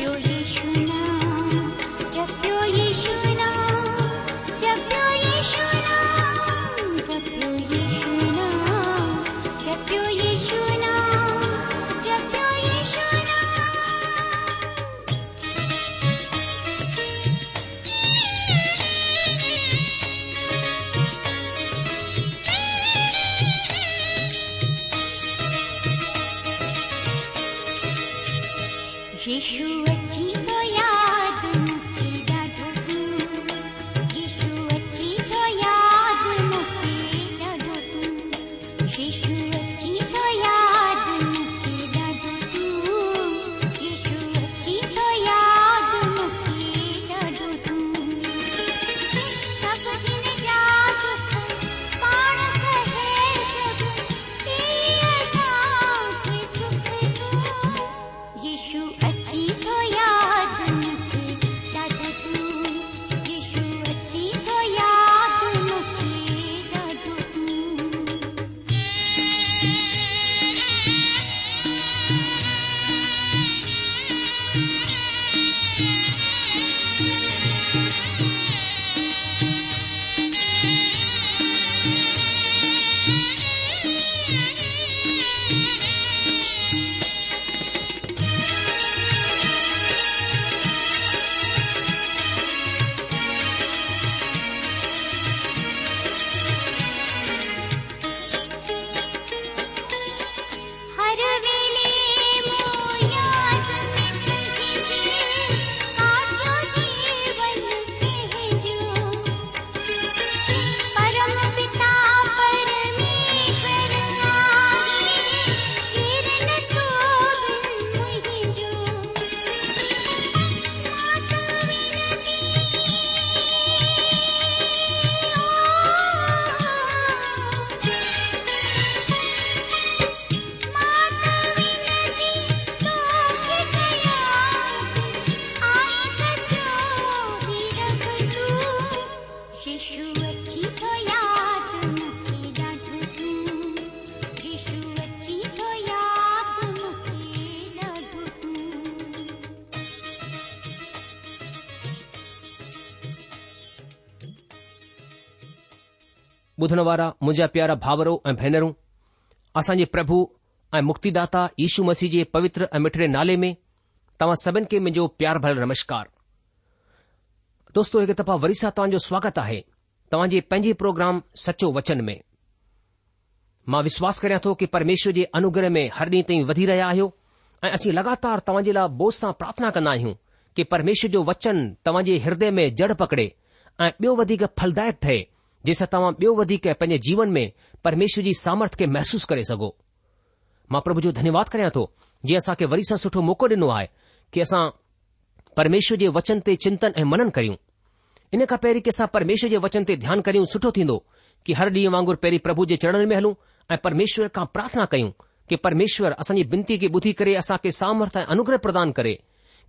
que hoje ॿुधण वारा मुंहिंजा प्यारा भाउरो ऐं भेनरूं असांजे प्रभु ऐं मुक्तिदाता यशू मसीह जे पवित्र ऐं मिठड़े नाले में तव्हां सभिनि खे मुंहिंजो प्यार भल नमस्कार दोस्तो हिकु दफ़ा वरी सां तव्हांजो स्वागत आहे तव्हां पंहिंजे प्रोग्राम सचो वचन में मां विश्वास कराया तो कि परमेश्वर जे अनुग्रह में हर ॾींहं ताईं वधी रहिया आहियो ऐं असीं लगातार तव्हां जे लाइ बोझ सां प्रार्थना कंदा आहियूं कि परमेश्वर जो वचन तव्हां जे हदय में जड़ पकड़े ऐं ॿियो वधीक फलदायक ठहे जंहिंसां तव्हां ॿियो वधीक पंहिंजे जीवन में परमेश्वर जी सामर्थ खे महसूस करे सघो मां प्रभु जो धन्यवाद करियां थो जीअं असांखे वरी सां सुठो मौको ॾिनो आहे की असां परमेश्वर जे वचन ते चिंतन ऐं मनन करियूं इन खां पहिरीं की असां परमेश्वर जे वचन ते ध्यानु करियूं सुठो थींदो कि हर ॾींहुं वांगुर पहरीं प्रभु जे चरण में हलूं ऐं परमेश्वर खां प्रार्थना कयूं कि परमेश्वर असांजी विनती खे ॿुधी करे असांखे सामर्थ ऐं अनुग्रह प्रदान करे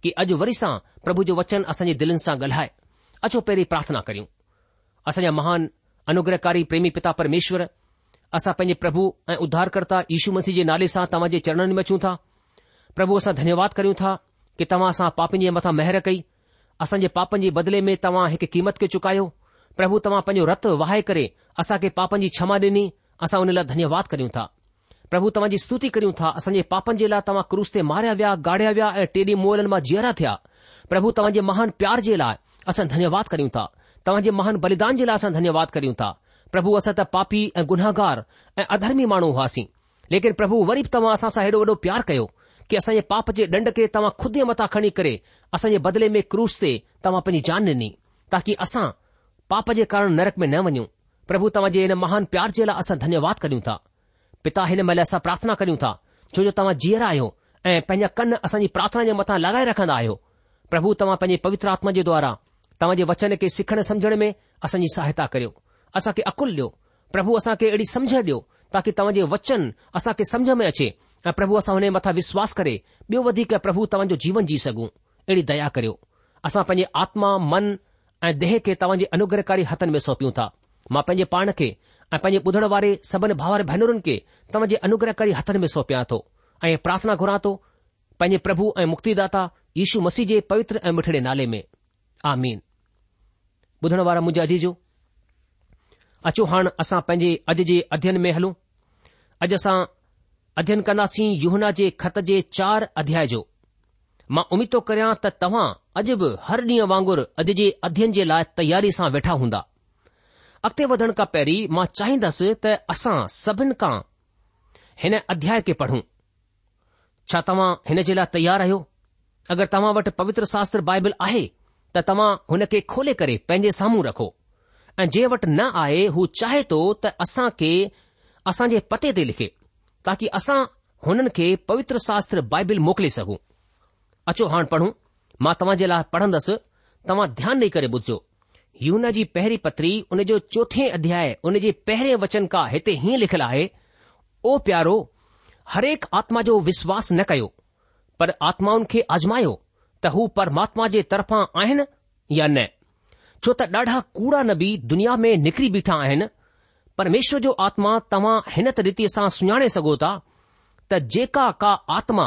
कि अॼु वरी सां प्रभु जो वचन असांजे दिलनि सां ॻाल्हाए अचो पहिरीं प्रार्थना करयूं असांजा महान अनुग्रहकारी प्रेमी पिता परमेश्वर असां पंहिंजे प्रभु ए उद्धारकर्ता यीशु मसीह जे नाले सां तव्हांजे चरणनि में अचूं था प्रभु असां धन्यवाद करियूं था कि तव्हां असां पापनि जे मथा मेहर कई असांजे पापन जे बदले में तवा एक क़ीमत के चुकायो प्रभु तव्हां पंजो रत वाह करे असांखे पापन जी क्षमा ॾिनी असां हुन धन्यवाद करियूं था प्रभू तव्हांजी स्तुति करियूं था असांजे पापनि जे लाइ तव्हां क्रूस ते मारिया व्या गाढ़या व्या ए टेडी मोलन मां जीअरा थिया प्रभु तव्हां जे महान प्यार जे लाइ असां धन्यवाद करियूं था तव्हां जे महान बलिदान जे लाइ असां धन्यवाद करियूं था प्रभु असां त पापी ऐं गुनाहगार ऐं अधर्मी माण्हू हुआसीं लेकिन प्रभु वरी बि तव्हां असां सां हेॾो वॾो प्यार कयो की असांजे पाप जे ॾंड खे तव्हां खुद जे मथां खणी करे असांजे बदिले में क्रूस ते तव्हां पंहिंजी जान ॾिनी ताकी असां पाप जे कारण नरक में न वञूं प्रभु तव्हां जे हिन महान प्यार जे लाइ असां धन्यवाद करियूं था पिता हिन महिल असां प्रार्थना करियूं था छो जो तव्हां जीअर आहियो ऐं पंहिंजा कन असांजी प्रार्थना जे मथां लॻाए रखंदा आहियो प्रभु तव्हां पंहिंजे पवित्र आत्मा जे द्वारा तव्हां वचन के सिखण समझण में असांजी सहायता करियो असांखे अकुल ॾियो प्रभु असांखे अहिड़ी सम्झ ॾियो ताकी तव्हांजे वचन असांखे सम्झ में अचे ऐं प्रभु असां हुन मथां विश्वास करे ॿियो वधीक प्रभु तव्हांजो जीवन जीउ सघू अहिड़ी दया करियो असां पंहिंजे आत्मा मन ऐं देह खे तव्हांजे अनुग्रहकारी हथन में सौंपियूं था मां पंहिंजे पाण खे ऐं पंहिंजे बुधण वारे सब भावर भेनरुनि खे तव्हांजे अनुग्रहकारी हथन में सौंपिया थो ऐ प्रार्थना घुरा थो पंहिंजे प्रभु ऐं मुक्तिदाता यशु मसीह जे पवित्र ऐं मिठड़े नाले में आ ॿुधण वारा मुंहिंजे अॼ जो अचो हाणे असां पंहिंजे अॼु जे अध्ययन में हलूं अॼु असां अध्यन कंदासीं युहना जे ख़त जे चार अध्याय जो मां उमीद थो करियां त तव्हां अॼु बि हर ॾींहुं वांगुरु अॼु जे अध्ययन जे लाइ तयारी सां वेठा हूंदा अॻिते वधण खां पहिरीं मां चाहींदसि त असां सभिनि खां हिन अध्याय खे पढ़ूं छा तव्हां हिन जे लाइ तयारु आहियो अगरि तव्हां वटि पवित्र शास्त्र बाइबल आहे त तव्हां हुन खे खोले करे पंहिंजे साम्हूं रखो ऐं जंहिं वटि न आहे हू चाहे तो त असां खे असां जे पते ते लिखे ताकी असां हुननि खे पवित्र शास्त्र बाइबल मोकिले सघूं अचो हाणे पढ़ूं मां तव्हां जे लाइ पढ़ंदसि तव्हां ध्यानु ॾेई करे बुधजो हीउ न पहिरीं पतरी हुन जो चोथें अध्याय उन जे पहिरें वचन का हिते हीअं लिखियलु आहे ओ प्यारो हरेक आत्मा जो विश्वास न कयो पर आत्माउनि खे आज़मायो त हू परमात्मा जे तरफ़ां आहिनि या न छो त ॾाढा कूड़ा नबी दुनिया में निकिरी बीठा आहिनि परमेश्वर जो आत्मा तव्हां हिन त रीति सां सुञाणे सघो था त जेका का आत्मा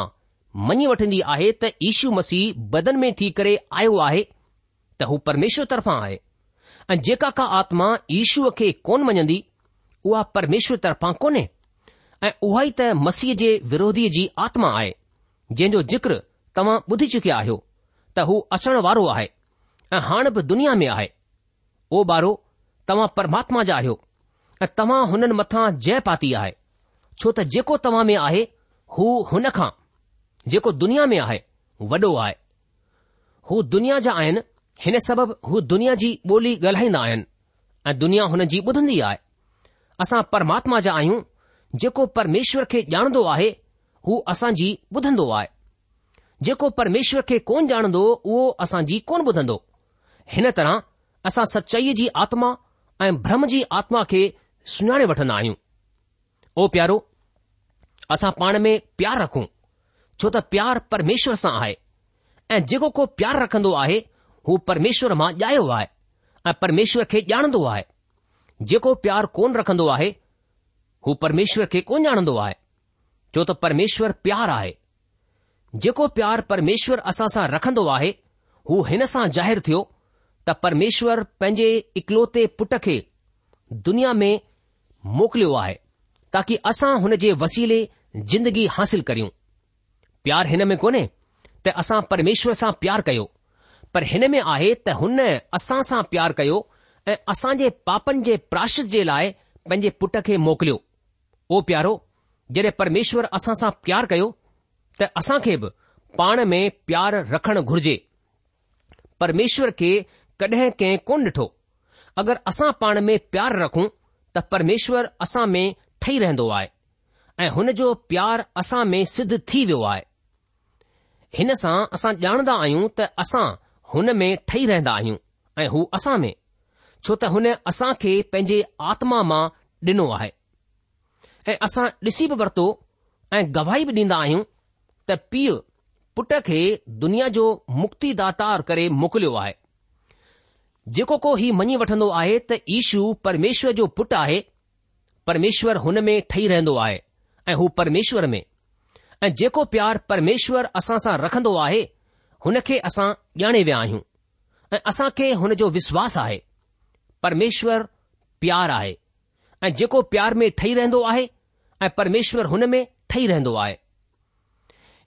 मञी वठंदी आहे त ईशू मसीह बदन में थी करे आयो आहे त हू परमेश्वर तरफ़ां आहे ऐं जेका का आत्मा ईशूअ खे कोन मञंदी उहा परमेश्वर तरफ़ां कोन्हे ऐं उहा ई त मसीह जे विरोधीअ जी आत्मा आहे जंहिंजो जिक्र तव्हां ॿुधी चुकिया आहियो त हू अचणु वारो आहे ऐं हाणे बि दुनिया में आहे उहो ॿारो तव्हां परमात्मा जा आहियो ऐं तव्हां हुननि मथां जय पाती आहे छो त जेको तव्हां में आहे हू हुनखां जेको दुनिया में आहे वॾो आहे हू दुनिया जा आहिनि हिन सबबि हू दुनिया जी ॿोली ॻाल्हाईंदा आहिनि ऐं दुनिया हुनजी ॿुधंदी आहे असां परमात्मा जा आहियूं जेको परमेश्वर खे ॼाणंदो आहे हू असांजी ॿुधंदो आहे जेको परमेश्वर खे कोन ॼाणंदो उहो असांजी कोन ॿुधंदो हिन तरह असां सचाईअ जी आत्मा ऐं ब्रह्म जी आत्मा खे सुञाणे वठन्दा आहियूं ओ प्यारो असां पाण में प्यारु रखूं छो त प्यारु परमेश्वर सां आहे ऐ जेको को प्यारु रखंदो आहे हू परमेश्वर मां ॼायो आहे ऐं परमेश्वर खे ॼाणंदो आहे जेको प्यारु कोन रखंदो आहे हू परमेश्वर खे कोन ॼाणंदो आहे छो त परमेश्वर प्यारु आहे जेको प्यार परमेश्वर असां सां रखंदो आहे हू हिन सां ज़ाहिरु थियो त परमेश्वर पंहिंजे इकलौते पुट खे दुनिया में मोकिलियो आहे ताकी असां हुन जे वसीले जिंदगी हासिल करियूं प्यारु हिन में कोन्हे त असां परमेश्वर सां प्यारु कयो पर हिन में आहे त हुन असां सां प्यारु कयो ऐं असां जे पापनि जे प्राशिष जे लाइ पंहिंजे पुट खे मोकिलियो ओ प्यारो जडे॒ परमेश्वर असां सां प्यारु कयो त असां खे बि पाण में प्यार रखणु घुर्जे परमेश्वर खे कॾहिं कंहिं कोन ॾिठो अगरि असां पाण में प्यार रखूं त परमेश्वर असां में ठही रहंदो आहे ऐं हुन जो प्यार असां में सिद्ध थी वियो आहे हिन सां असां ॼाणदा आहियूं त असां हुन में ठही रहंदा आहियूं ऐं हू असां में छो त हुन असां खे पंहिंजे आत्मा मां ॾिनो आहे ऐं असां ॾिसी बि वरितो ऐं गवाही बि ॾींदा आहियूं त पीउ पुट खे दुनिया जो मुक्तिदार करे मोकिलियो आहे जेको को हीउ मञी वठन्दो आहे त ईशू परमेश्वर जो पुटु आहे परमेश्वर हुन में ठही रहंदो आहे ऐं हू परमेश्वर में ऐ जेको प्यारु परमेश्वर असां सां रखंदो आहे हुन खे असां ॼाणे विया आहियूं ऐं असां खे हुन जो विश्वास आहे परमेश्वर प्यार आहे ऐं जेको प्यार में ठही रहंदो आहे ऐं परमेश्वर हुन में ठही रहंदो आहे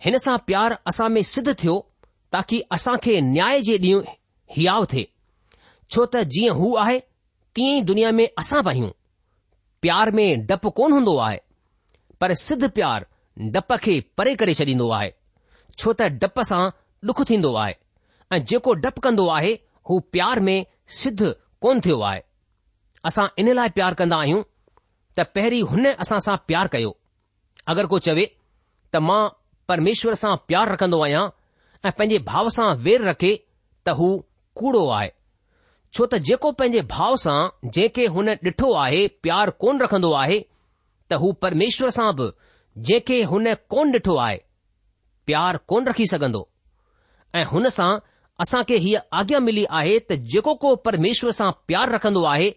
हिन सां प्यार असां में सिद्ध थियो ताकी असां खे न्याय जे ॾींहुं हियाव थिए छो त जीअं हू आहे तीअं ई दुनिया में असां पायूं प्यार में डपु कोन हूंदो आहे पर सिद्ध प्यार डप खे परे करे छॾींदो आहे छो त डप सां डुख थींदो आहे ऐं जेको डपु कंदो आहे हू प्यार में सिद्ध कोन थियो आहे असां इन लाइ प्यार कंदा आहियूं त पहिरीं हुन असां सां प्यार कयो अगरि को चवे त मां પરમેશ્વર સા પ્યાર રખંદો આયા એ પંજે ભાવ સા વેર રખે તહુ કુડો આય છો તા જેકો પંજે ભાવ સા જે કે હને ડઠો આહે પ્યાર કોન રખંદો આહે તહુ પરમેશ્વર સાબ જે કે હને કોન ડઠો આય પ્યાર કોન રાખી સકંદો એ હને સા અસા કે હી આગ્યા મિલી આહે ત જેકો કો પરમેશ્વર સા પ્યાર રખંદો આહે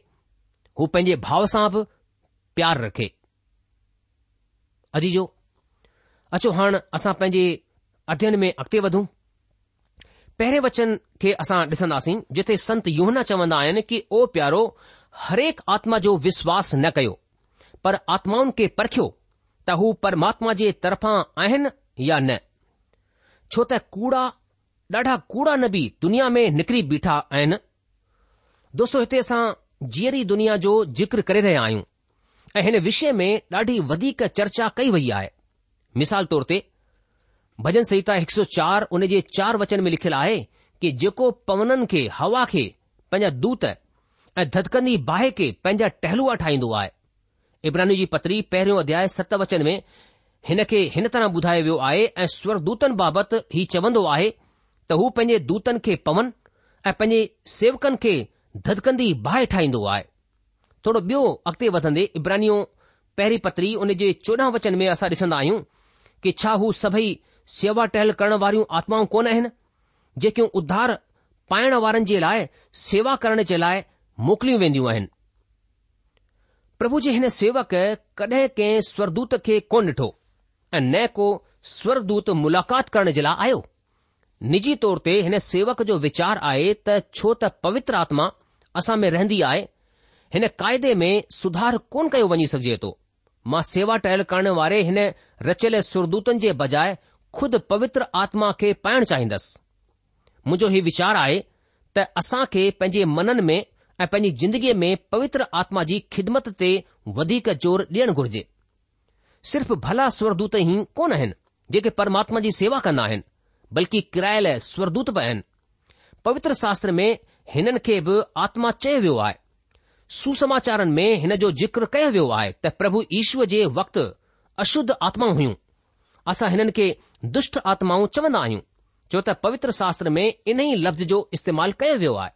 હો પંજે ભાવ સા પ્યાર રખે અજી જો अचो हाण असां पंहिंजे अध्यन में अॻिते वधूं पहिरें वचन खे असां ॾिसंदासीं जिथे संत युहना चवंदा आहिनि कि ओ प्यारो हरेक आत्मा जो विश्वास न कयो पर आत्माउनि खे परखियो त हू परमात्मा जे तरफां आहिनि या न छो त कूड़ा ॾाढा कूड़ा न बि दुनिया में निकिरी बीठा आहिनि दोस्तो हिते असां जीअरी दुनिया जो जिक्र करे रहिया आहियूं ऐं हिन विषय में ॾाढी वधीक चर्चा कई वई आहे मिसाल तौर ते भजन संहिता हिकु सौ चार उन जे चार वचन में लिखियलु आहे कि जेको पवननि खे हवा खे पंहिंजा दूत ऐं धतकंदी बाहि खे पंहिंजा टहलुआ ठाहींदो आहे इब्रानी जी पतरी पहिरियों अध्याय सत वचन में हिन खे हिन तरह ॿुधायो वियो आहे ऐं स्वरदूतनि बाबति हीउ चवंदो आहे त हू पंहिंजे दूतनि खे पवन ऐं पंहिंजे सेवकनि खे धतकंदी बाहि ठाहींदो आहे थोरो ॿियो अॻिते वधंदे इब्रानियो पहिरीं पतरी उन जे चोॾहं वचन में असां ॾिसंदा आहियूं कि छा हू सभई सेवा टहल करण वारियूं आत्माऊं कोन आहिनि जेकियूं उधार पाइण वारनि जे लाइ सेवा करण जे लाइ मोकिलियूं वेंदियूं आहिनि प्रभु जे हिन सेवक कडहिं कंहिं स्वरदूत खे कोन ॾिठो ऐं न को स्वरदूत मुलाक़ात करण जे लाइ आयो निजी तौर ते हिन सेवक जो वीचार आहे त छो त पवित्र आत्मा असां में रहंदी आहे हिन क़ाइदे में सुधार कोन कयो वञी सघिजे थो मां सेवा टहियलु करण वारे हिन रचियल स्वरदूतनि जे बजाइ खुद पवित्र आत्मा खे पाइण चाहींदुसि मुंहिंजो हीउ विचार आहे त असां खे पंहिंजे मननि में ऐं पंहिंजी जिंदगीअ में पवित्र आत्मा जी ख़िदमत ते वधीक ज़ोर डि॒यणु घुर्जे सिर्फ़ भला स्वरदूत ई कोन आहिनि जेके परमात्मा जी सेवा कन्दा आहिनि बल्कि किरायल स्वरदूत बि आहिनि पवित्र शास्त्र में हिननि खे बि आत्मा चयो वियो आहे सुसमाचारनि में हिन जो जिक्र कयो वियो आहे त प्रभु ईश्वर जे वक़्तु अशुद्ध आत्माऊं हुयूं असां हिननि खे दुष्ट आत्माऊं चवंदा आहियूं छो त पवित्र शास्त्र में इन ई लफ़्ज़ जो इस्तेमालु कयो वियो आहे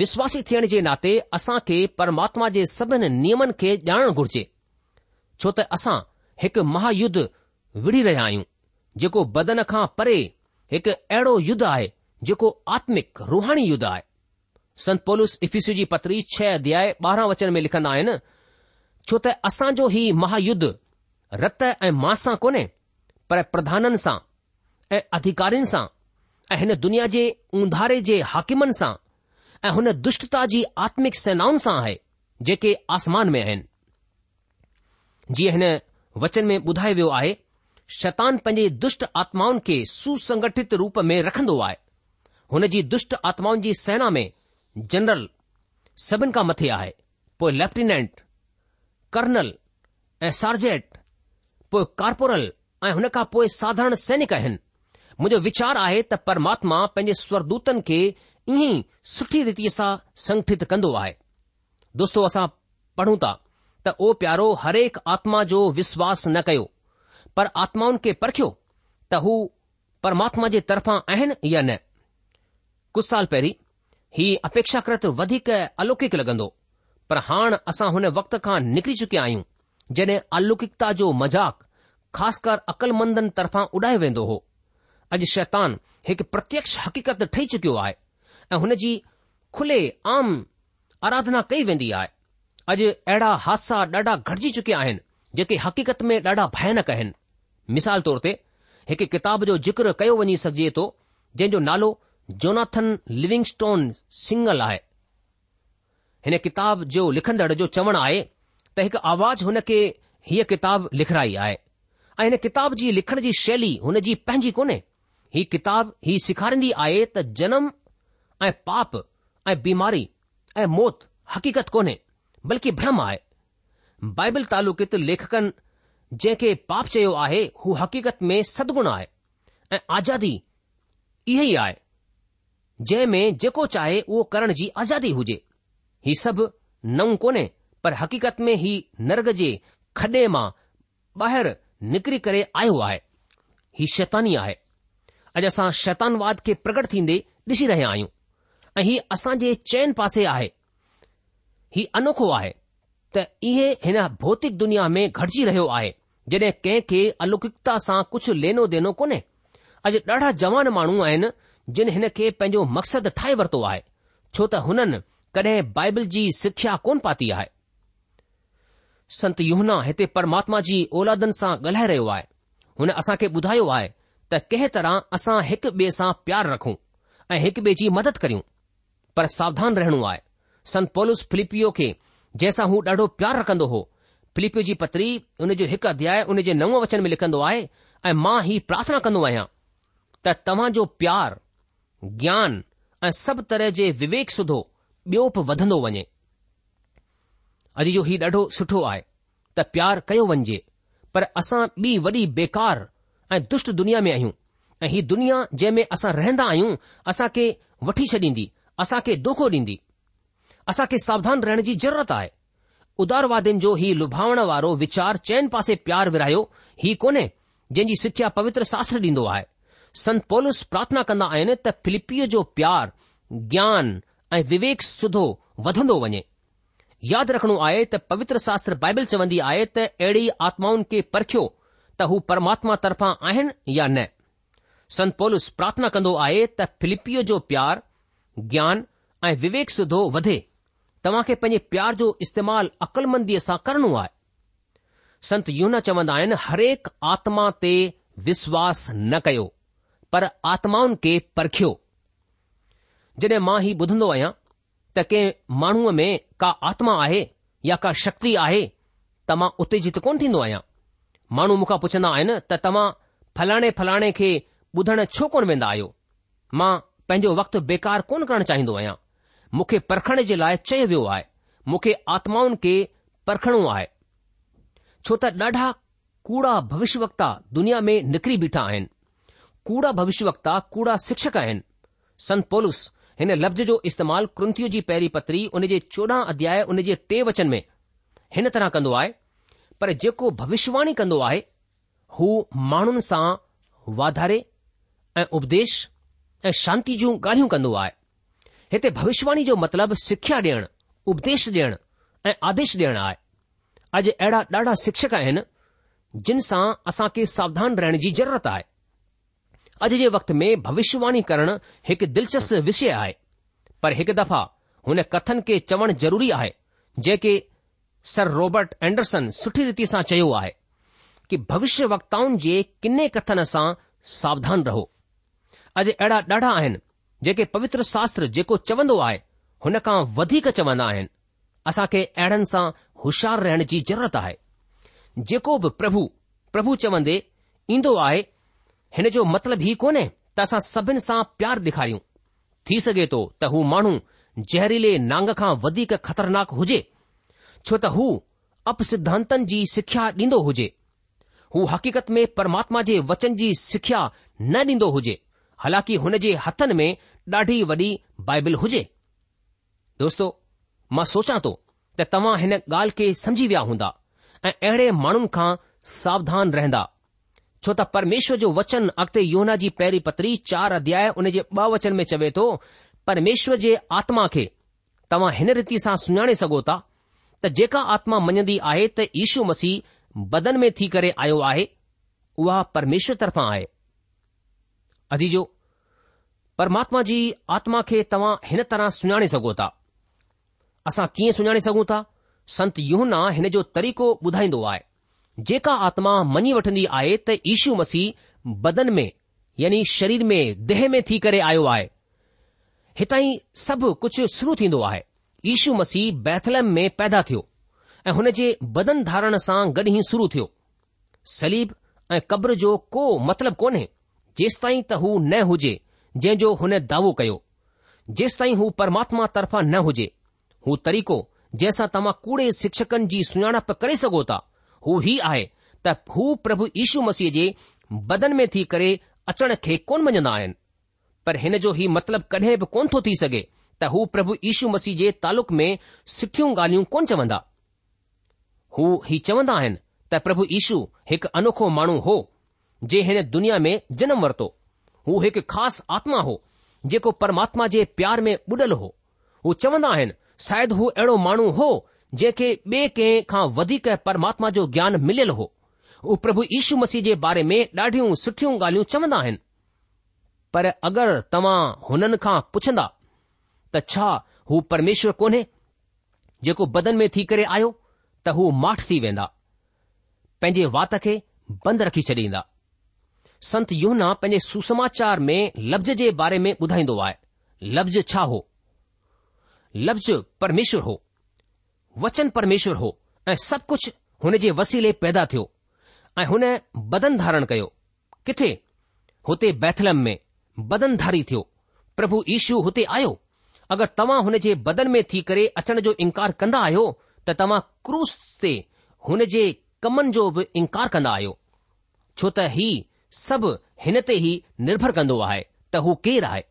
विश्वासी थियण जे नाते असां खे परमात्मा जे सभिनि नियमनि खे ॼाणण घुर्जे छो त असां हिकु महायुद्ध विढ़ी रहिया आहियूं जेको बदन खां परे हिकु अहिड़ो युद्ध आहे जेको आत्मिक रुहाणी युद्ध आहे संत पोलूस इफीसू जी पथरी छह अध्याय ॿारहां वचन में लिखंदा आहिनि छो त असांजो ही महायुद्ध रत ऐं मा सां कोन्हे पर प्रधाननि सां ऐं अधिकारिनि सां ऐं हिन दुनिया जे ऊंधारे जे हाकिमनि सां ऐं हुन दुष्टता जी आत्मिक सेनाउनि सां आहे जेके आसमान में आहिनि जीअं हिन वचन में ॿुधायो वियो आहे शतान पंहिंजी दुष्ट आत्माउनि खे सुसंगठित रूप में रखंदो आहे हुन जी दुष्ट आत्माउनि जी सेना में जनरल सभिनि खां मथे आहे पोए लेफ्टिनेंट कर्नल ऐं सार्जेट पोए कार्पोरल ऐं हुन खां पोए साधारण सैनिक आहिनि मुंहिंजो विचार आहे त परमात्मा पंहिंजे स्वरदूतनि खे ईअं सुठी रीति सां संगठित कन्दो आहे दोस्तो असां पढ़ूं था त उहो प्यारो हरेक आत्मा जो विश्वास न कयो पर आत्माउनि खे परखियो त हू परमात्मा जे तरफां आहिनि या न कुझु साल पहिरीं ही अपेक्षाकृत वधीक अलौकिक लॻंदो पर हाण असां हुन वक़्त खां निकिरी चुकिया आहियूं जॾहिं अलौकिकता जो मज़ाक़ ख़ासि कर अक़लमंदन तरफां उॾायो वेंदो हो अॼु शैतान हिकु प्रत्यक्ष हकीकत ठही चुकियो आहे ऐं हुन जी खुले आम आराधना कई वेंदी आहे अॼु अहिड़ा हादसा ॾाढा घटिजी चुकिया आहिनि जेके हक़ीक़त में ॾाढा भयानक आहिनि मिसाल तौर ते हिकु किताब जो ज़िक्र कयो वञी सघिजे थो जंहिंजो नालो जोनॉन लिविंगस्टोन सिंगल आहे हिन किताब जो लिखंदड़ जो चवणु आहे त हिकु आवाज़ हुन खे हीअ किताब लिखराई आहे ऐं हिन किताब जी लिखण जी शैली हुन जी पंहिंजी कोन्हे हीउ किताब ही सेखारींदी आहे त जनम ऐं पाप ऐं बीमारी ऐं मौत हक़ीक़त कोन्हे बल्कि भ्रम आहे बाइबल तालुकित लेखकनि जंहिंखे पाप चयो आहे हू हक़ीक़त में सदगुण आहे ऐं आज़ादी इहो ई आहे जंहिं में जेको चाहे उहो करण जी आज़ादी हुजे ही सभु नओ कोन्हे पर हक़ीक़त में ही नर्ग जे खॾे मां ॿाहिरि निकिरी करे आयो आहे ही शैतानी आहे अॼु असां शैतानवाद खे प्रगट थींदे ॾिसी रहिया आहियूं ऐं हीउ असां जे चयन पासे आहे ही अनोखो आहे त इहे हिन भौतिक दुनिया में घटिजी रहियो आहे जॾहिं कंहिंखे अलौकिकता सां कुझु लेनो देनो कोन्हे अॼु ॾाढा जवान माण्हू आहिनि जिन हिन खे पंहिंजो मक़सदु ठाहे वरितो आहे छो त हुननि कॾहिं बाइबल जी सिख्या कोन पाती आहे संत युहना हिते परमात्मा जी औलादनि सां ॻाल्हाए रहियो आहे हुन असां खे ॿुधायो आहे त कंहिं तरह असां हिकु ॿिए सां प्यार रखूं ऐं हिकु ॿिए जी मदद करियूं पर सावधान रहणो आहे संत पोलस फिलिपियो खे जंहिंसां हू ॾाढो प्यारु रखंदो हो फिलिपियो जी पत्री हुन जो हिकु अध्याय हुन जे नव वचन में लिखंदो आहे ऐं मां ही प्रार्थना कंदो आहियां त तव्हांजो प्यारु ज्ञान ऐं सभु तरह जे विवेक सुधो ॿियो बि वधंदो वञे अॼु जो हीउ ॾाढो सुठो आहे त प्यारु कयो वञिजे पर असां ॿी वॾी बेकार ऐं दुष्ट दुनिया में आहियूं ऐं हीउ दुनिया जंहिं में असां रहंदा आहियूं असां खे वठी छॾींदी असां खे दोखो ॾींदी असां खे सावधान रहण जी ज़रूरत आहे उदारवादियुनि जो हीउ लुभावण वारो वीचार चइनि पासे प्यार विरायो हीउ कोन्हे जंहिंजी सिख्या पवित्र शास्त्र ॾींदो आहे संत पौलुस प्रार्थना कंदा आहिनि त फिलिपीअ जो प्यार ज्ञान ऐं विवेक सुधो वधंदो वञे यादि रखणो आहे त पवित्र शास्त्र बाइबल चवंदी आहे त अहिड़ी आत्माउनि खे परखियो त हू परमात्मा तरफां आहिनि या न संत पौलस प्रार्थना कंदो आहे त फिलिपीअ जो प्यार ज्ञान ऐं विवेक सुधो वधे तव्हां खे पंहिंजे प्यार जो इस्तेमालु अक़लमंदीअ सां करणो आहे संत युना चवंदा आहिनि हरेक आत्मा ते विश्वास न कयो पर आत्माउनि खे परखियो जॾहिं मां ही ॿुधंदो आहियां त के माण्हूअ में का आत्मा आहे या का शक्ति आहे त मां उतेजित कोन थींदो आहियां माण्हू मूंखां पुछंदा आहिनि त तव्हां फलाणे फलाणे खे ॿुधण छो कोन वेंदा आहियो मां पंहिंजो वक़्तु बेकार कोन करणु चाहींदो आहियां मूंखे परखण जे लाइ चयो वियो आहे मूंखे आत्माउनि खे परखणो आहे छो त ॾाढा कूड़ा भविष्यवक्ता दुनिया में निकिरी बीठा आहिनि कूड़ा भविष्यवक्ता कूड़ा शिक्षक आहिनि संत पोलस हिन लफ़्ज़ जो इस्तेमालु कृंतियूं जी पहिरीं पत्री उन जे चोॾहं अध्याय उन जे टे वचन में हिन तरह कंदो आहे पर जेको भविष्यवाणी कंदो आहे हू माण्हुनि सां वाधारे ऐं उपदेश ऐं शांति जूं ॻाल्हियूं कंदो आहे हिते भविष्यवाणी जो मतिलबु सिख्या ॾियणु उपदेश ॾियणु ऐं आदेश ॾियणु आहे अॼु अहिड़ा ॾाढा शिक्षक आहिनि जिन सां असांखे सावधान रहण जी ज़रूरत आहे अॼु जे वक्त में भविष्यवाणी करणु हिकु दिलचस्प विषय आहे पर हिकु दफ़ा हुन कथन खे चवणु ज़रूरी आहे जेके सर रोबर्ट एंडरसन सुठी रीति सां चयो आहे कि भविष्य वक्ताउनि जे किने कथन सां सावधान रहो अॼु अहिड़ा ॾाढा आहिनि जेके पवित्र शास्त्र जेको चवंदो आहे हुन खां वधीक चवंदा आहिनि असां खे अहिड़नि सां होशियार रहण जी ज़रूरत आहे जेको बि प्रभु प्रभु चवंदे ईंदो आहे हिन जो मतिलबु ई कोन्हे त असां सभिनि सां प्यार ॾेखारियूं थी सघे थो त हू माण्हू ज़हरीले नांग खां वधीक ख़तरनाक हुजे छो त हू अपसिद्धांतनि जी सिख्या ॾींदो हुजे हू हक़ीक़त में परमात्मा जे वचन जी सिख्या न ॾींदो हुजे हालांकि हुन जे हथनि में ॾाढी वॾी बाइबिल हुजे दोस्तो मां सोचा थो त तव्हां हिन ॻाल्हि खे समझी विया हूंदा ऐं अहिड़े माण्हुनि खां सावधान रहंदा छो त परमेश्वर जो वचन अॻिते योना जी पहिरीं पत्री चार अध्याय उन जे ब वचन में चवे थो परमेश्वर जे आत्मा खे तव्हां हिन रीति सां सुञाणे सघो था त जेका आत्मा मञंदी आहे त ईशू मसीह बदन में थी करे आयो आहे उहा परमेश्वर तरफ़ा आहे अदीजो परमात्मा जी आत्मा खे तव्हां हिन तरह सुञाणे सघो था असां कीअं सुञाणे सघूं था संत युहना हिन जो तरीक़ो ॿुधाईंदो आहे जेका आत्मा मञी वठंदी आहे त ईशू मसीह बदन में यानी शरीर में देह में थी करे आयो आहे हितां ई सभु कुझु शुरू थींदो आहे ईशू मसीह बैथलम में पैदा थियो ऐं हुन जे बदन धारण सां गॾु ई शुरू थियो सलीब ऐं क़ब्र जो को मतिलबु कोन्हे जेस ताईं त हू न हुजे जंहिं जो हुन दावो कयो जेसताईं हू परमात्मा तर्फ़ा न हुजे हू तरीक़ो जंहिंसां तव्हां कूड़े शिक्षकनि जी सुञाणप करे सघो था हू हीउ आहे त हू प्रभु ईशू मसीह जे बदन में थी करे अचण खे कोन मञंदा आहिनि पर हिन जो ई मतिलबु कॾहिं बि कोन थो थी सघे त हू प्रभु इीशू मसीह जे तालुक़ में सुठियूं ॻाल्हियूं कोन चवंदा हू हीउ चवंदा आइन त प्रभु ईशू हिकु अनोखो माण्हू हो जे हिन दुनिया में जनमु वरतो हू हिकु ख़ासि आत्मा हो जेको परमात्मा जे प्यार में बुडल हो हू चवंदा आहिनि शायदि हू अहिड़ो माण्हू हो जंहिंखे बे कंहिं खां वधीक परमात्मा जो ज्ञान मिलियल हो हू प्रभु यीशू मसीह जे बारे में ॾाढियूं सुठियूं ॻाल्हियूं चवंदा आहिनि पर अगरि तव्हां हुननि खां पुछंदा त छा हू परमेश्वर कोन्हे जेको बदन में थी करे आयो त हू माठ थी वेंदा पंहिंजे वात खे बंदि रखी छॾींदा संत युना पंहिंजे सुसमाचार में लफ़्ज़ जे बारे में ॿुधाईंदो आहे लफ़्ज़ छा हो लफ़्ज़ परमेश्वर हो वचन परमेश्वर हो ऐं सभु कुझु हुन जे वसीले पैदा थियो ऐं हुन बदन धारण कयो किथे हुते बैथलम में बदन धारी थियो प्रभु ईशू हुते आयो अगरि तव्हां हुन जे बदन में थी करे अचण जो इनकार कंदा आहियो त तव्हां क्रूस ते हुन जे कमन जो बि इनकार कंदा आहियो छो त ही सभु हिन ते ई निर्भर कंदो आहे त हो केरु आहे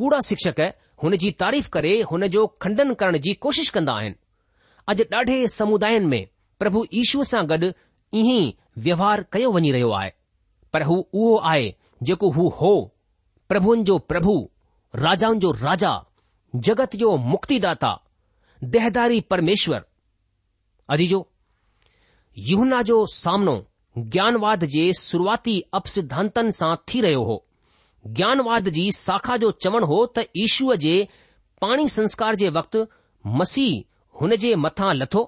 कूड़ा शिक्षक हुन जी तारीफ़ करे हुन जो खंडन करण जी कोशिश कंदा आहिनि अॼु ॾाढे समुदायनि में प्रभु ईशू सां गॾु ई व्यवहार कयो वञी रहियो आहे पर हू उहो आहे जेको हू हो प्रभुउनि जो प्रभु राजाउनि जो राजा जगत जो मुक्तिदाता देहदारी परमेश्वर अजी जो यहना जो सामनो ज्ञानवाद जे शुरुआती अपसिदांतनि सां थी रहियो हो ज्ञानवाद जी शाखा जो चवणु हो त ईशूअ जे पाणी संस्कार जे वक़्तु मसीह हुन जे मथां लथो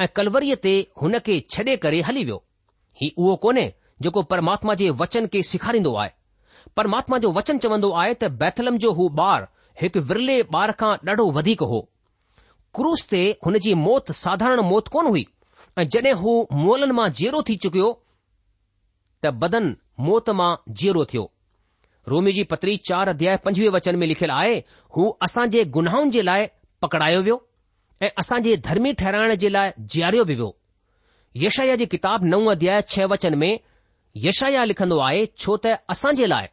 ऐं कलवरीअ ते हुन खे छॾे करे हली वियो ही उहो कोन्हे जेको परमात्मा जे वचन खे सेखारींदो आहे परमात्मा जो वचन चवन्दो आहे त बैथलम जो हू ॿार हिकु विरले ॿार खां ॾाढो वधीक हो क्रूस ते हुन जी मौत साधारण मौत कोन हुई ऐं जड॒हिं हू मोलन मां जीरो थी चुकियो त बदन मौत मां जीरो थियो रोमी जी पतरी चार अध्याय पंजवीह वचन में लिखियलु आहे हू असांजे गुनाहनि जे लाइ पकड़ायो वियो ऐं असांजे धर्मी ठहिराइण जे लाइ जियारियो वियो वियो यशया जी किताब नव अध्याय छह वचन में यशया लिखंदो आहे छो त असां जे लाइ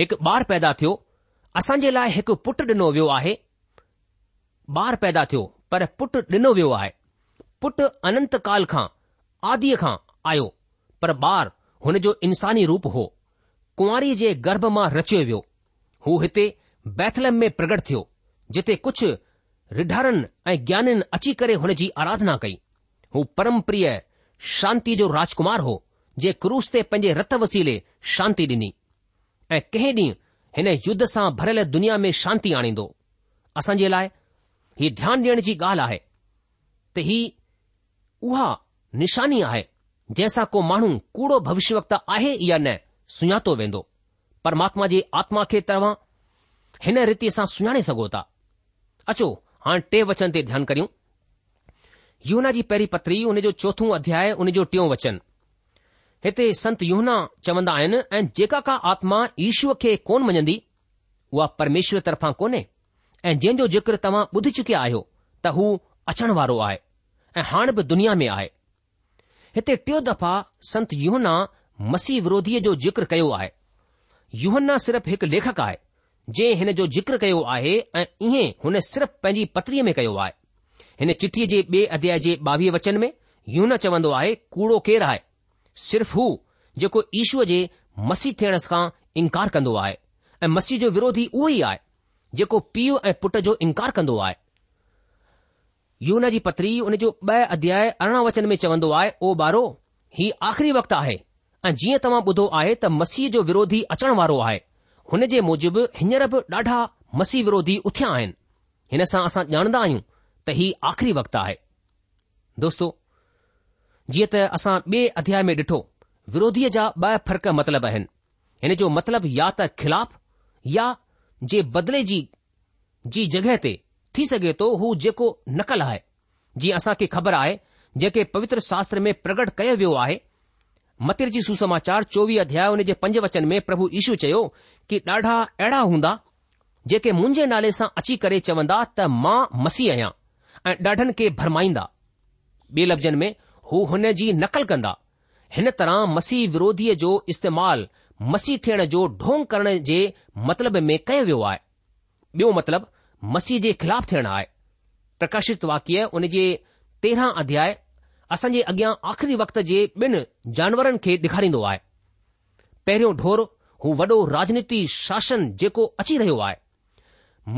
हिकु ॿारु पैदा थियो असां जे लाइ हिकु पुट ॾिनो वियो आहे ॿार पैदा थियो पर पुट ॾिनो वियो आहे पुटु अनंत काल खां आदीअ खां आयो पर ॿार हुन जो इन्सानी रूप हो कुंआरी जे गर्भ मां रचयो वियो हू हिते बैथलम में प्रगट थियो जिते कुझु रिढारनि ऐं ज्ञाननि अची करे हुन जी आराधना कई हू परम प्रिय शांती जो राजकुमार हो जे क्रूस ते पंहिंजे रत वसीले शांती ॾिनी ऐं कंहिं ॾींहुं हिन युद्ध सां भरियल दुनिया में शांती आणींदो असां जे लाइ ही ध्यानु ॾियण जी ॻाल्हि आहे त ही उहा निशानी आहे जंहिंसां को माण्हू कूड़ो भविष्य वक़्त आहे या न सुञातो वेंदो परमात्मा जी आत्मा खे तव्हां हिन रीति सां सुञाणे सघो था अचो हाणे टे वचन ते ध्यानु करियूं यूना जी पहिरीं पतरी हुन जो चोथो अध्याय जो टियों वचन हिते संत यूना चवंदा आहिनि ऐं जेका का आत्मा ईश्व खे कोन मञंदी उहा परमेश्वर तर्फ़ां कोन्हे ऐं जंहिंजो जिक्र तव्हां ॿुधी चुकिया आहियो त हू अचण वारो आहे ऐं हाणे बि दुनिया में आहे हिते टियों दफ़ा संत यूहना मसीह विरोधीअ जो जिक्र कयो आहे युहन्ना सिर्फ़ु हिकु लेखक आहे जंहिं हिन जो जिक्र कयो आहे ऐं इएं हुन सिर्फ़ पंहिंजी पतिरी में कयो आहे हिन चिठीअ जे ॿिए अध्याय जे ॿावीह वचन में यून चवंदो आहे कूड़ो केरु आहे सिर्फ़ु हू जेको ईश्वर जे मसीह थियण सां इनकार कन्दो आहे ऐं मसीह जो विरोधी उहो ई आहे जेको पीउ ऐं पुट जो इनकार कंदो आहे यौन जी पतरी हुन जो ब॒ अध्याय अरिड़हं वचन में चवंदो आहे ओ ॿारो हीउ आख़िरी वक़्तु आहे ऐं जीअं तव्हां ॿुधो आहे त मसीह जो विरोधी अचण वारो आहे हुन जे मुजिब हींअर बि ॾाढा मसीह विरोधी उथिया आहिनि हिन सां असां ॼाणदा आहियूं त हीउ आख़री वक़्तु आहे दोस्तो जीअं त असां ॿिए अध्याय में ॾिठो विरोधीअ जा ब फ़र्क मतिलब आहिनि हिन जो मतिलब या त ख़िलाफ़ या जे बदिले जी जगहि ते थी सघे थो हू जेको नकल आहे जीअं असां खे ख़बर आहे जेके पवित्र शास्त्र में प्रगट कयो वियो आहे मतिर जी सुसमाचार चोवीह अध्याय हुन जे पंज वचन में प्रभु चयो कि ॾाढा अहिड़ा हूंदा जेके मुंहिंजे नाले सां अची करे चवंदा त मां मसीह आहियां ऐं ॾाढनि खे भरमाईंदा ॿिए लफ़्ज़नि में हू हुन जी नकल कंदा हिन तरह मसीह विरोधीअ जो इस्तेमालु मसीह थियण जो ढोंग करण जे मतिलब में कयो वियो आहे ॿियो मतिलबु मसीह जे ख़िलाफ़ु थियण आहे प्रकाशित वाक्य हुन जे तेरहं अध्याय असांजे अॻियां आख़िरी वक़्त जे ॿिनि जानवरनि खे ॾेखारींदो आहे पहिरियों ढोरो हू वॾो राजनीति शासन जेको अची रहियो आहे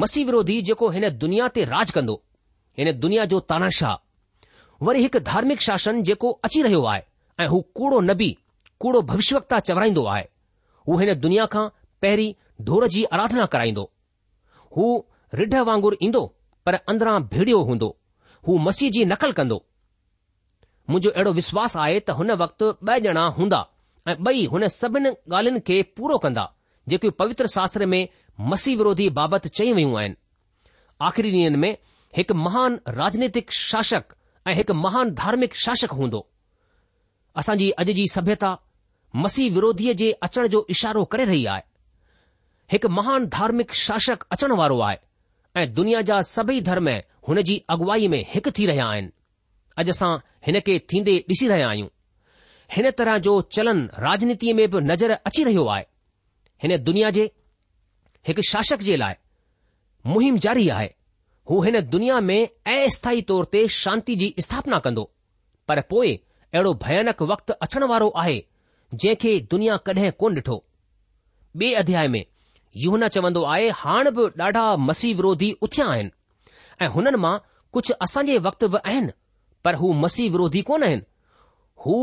मसीह विरोधी जेको हिन दुनिया ते राज कंदो हिन दुनिया जो तानाशाह वरी हिकु धार्मिक शासन जेको अची रहियो आहे ऐं हू कूड़ो नबी कूड़ो भविष्यकता चवराईंदो आहे हू हिन दुनिया खां पहिरीं ढोर जी आराधना कराईंदो हू रिढ वांगुर ईंदो पर अंदरां भीड़ियो हूंदो हू मसीह जी नकल कंदो मुंहिंजो अहिड़ो विश्वास आहे त हुन वक़्तु ॿ ॼणा हूंदा ऐं ॿई हुन सभिनि ॻाल्हियुनि खे पूरो कंदा जेकियूं पवित्र शास्त्र में मसीह विरोधी बाबति चई वयूं आहिनि आख़िरी ॾींहनि में हिकु महान राजनीतिक शासक ऐं हिकु महान धार्मिक शासक हूंदो असांजी अॼु जी सभ्यता मसीह विरोधीअ जे अचण जो इशारो करे रही आहे हिकु महान धार्मिक शासक अचण वारो आहे ऐं दुनिया जा सभई धर्म हुन जी अॻुवाई में हिकु थी रहिया आहिनि अॼु असां हिन खे थींदे ॾिसी रहिया आहियूं हिन तरह जो चलन राजनीतिअ में बि नज़र अची रहियो आहे हिन दुनिया जे हिकु शासक जे लाइ मुहिम जारी आहे हू हिन दुनिया में अस्थाई तौर ते शांती जी स्थापना कंदो पर पोइ अहिड़ो भयानक वक़्तु अचण वारो आहे जंहिंखे दुनिया कॾहिं कोन ॾिठो ॿिए अध्याय में यूह न चवन्दो आहे हाणे बि ॾाढा मसीह विरोधी उथिया आहिनि ऐं हुननि मां कुझु असांजे वक़्त बि आहिनि पर हू मसीह विरोधी कोन आहिनि हू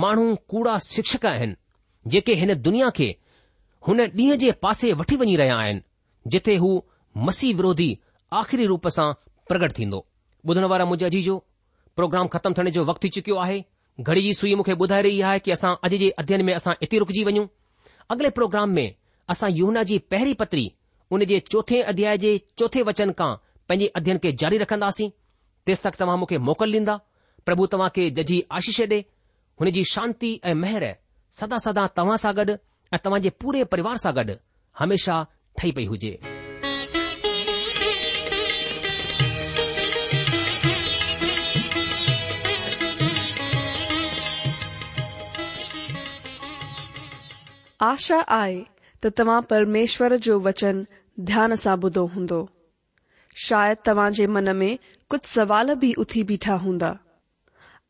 माण्हू कूड़ा शिक्षक आहिनि जेके हिन दुनिया खे हुन ॾींहं जे पासे वठी वञी रहिया आहिनि जिथे हू मसीह विरोधी आख़िरी रूप सां प्रगट थींदो ॿुधण वारा मुंहिंजे अजी जो प्रोग्राम ख़तमु थियण जो वक़्तु थी चुकियो आहे घड़ी जी सुई मूंखे ॿुधाए रही आहे की असां अॼु जे अध्यन में असां इते रुकिजी वञूं अॻिले प्रोग्राम में असां यूना जी पहिरीं पत्री उन जे चोथे अध्याय जे चोथे वचन खां पंहिंजे अध्ययन खे जारी रखंदासीं तेसि तक तव्हां मूंखे मोकल ॾींदा प्रभु तव्हां खे जजी आशीष ॾे जी शांती ऐं महिर सदा सदा तव्हां सां गॾु ऐं जे पूरे परिवार सां गॾु हमेशा ठही पई हुजे आशा आए त तव्हां परमेश्वर जो वचन ध्यान सां ॿुधो हूंदो शायदि तव्हां जे मन में कुझु सवाल बि उथी बीठा हूंदा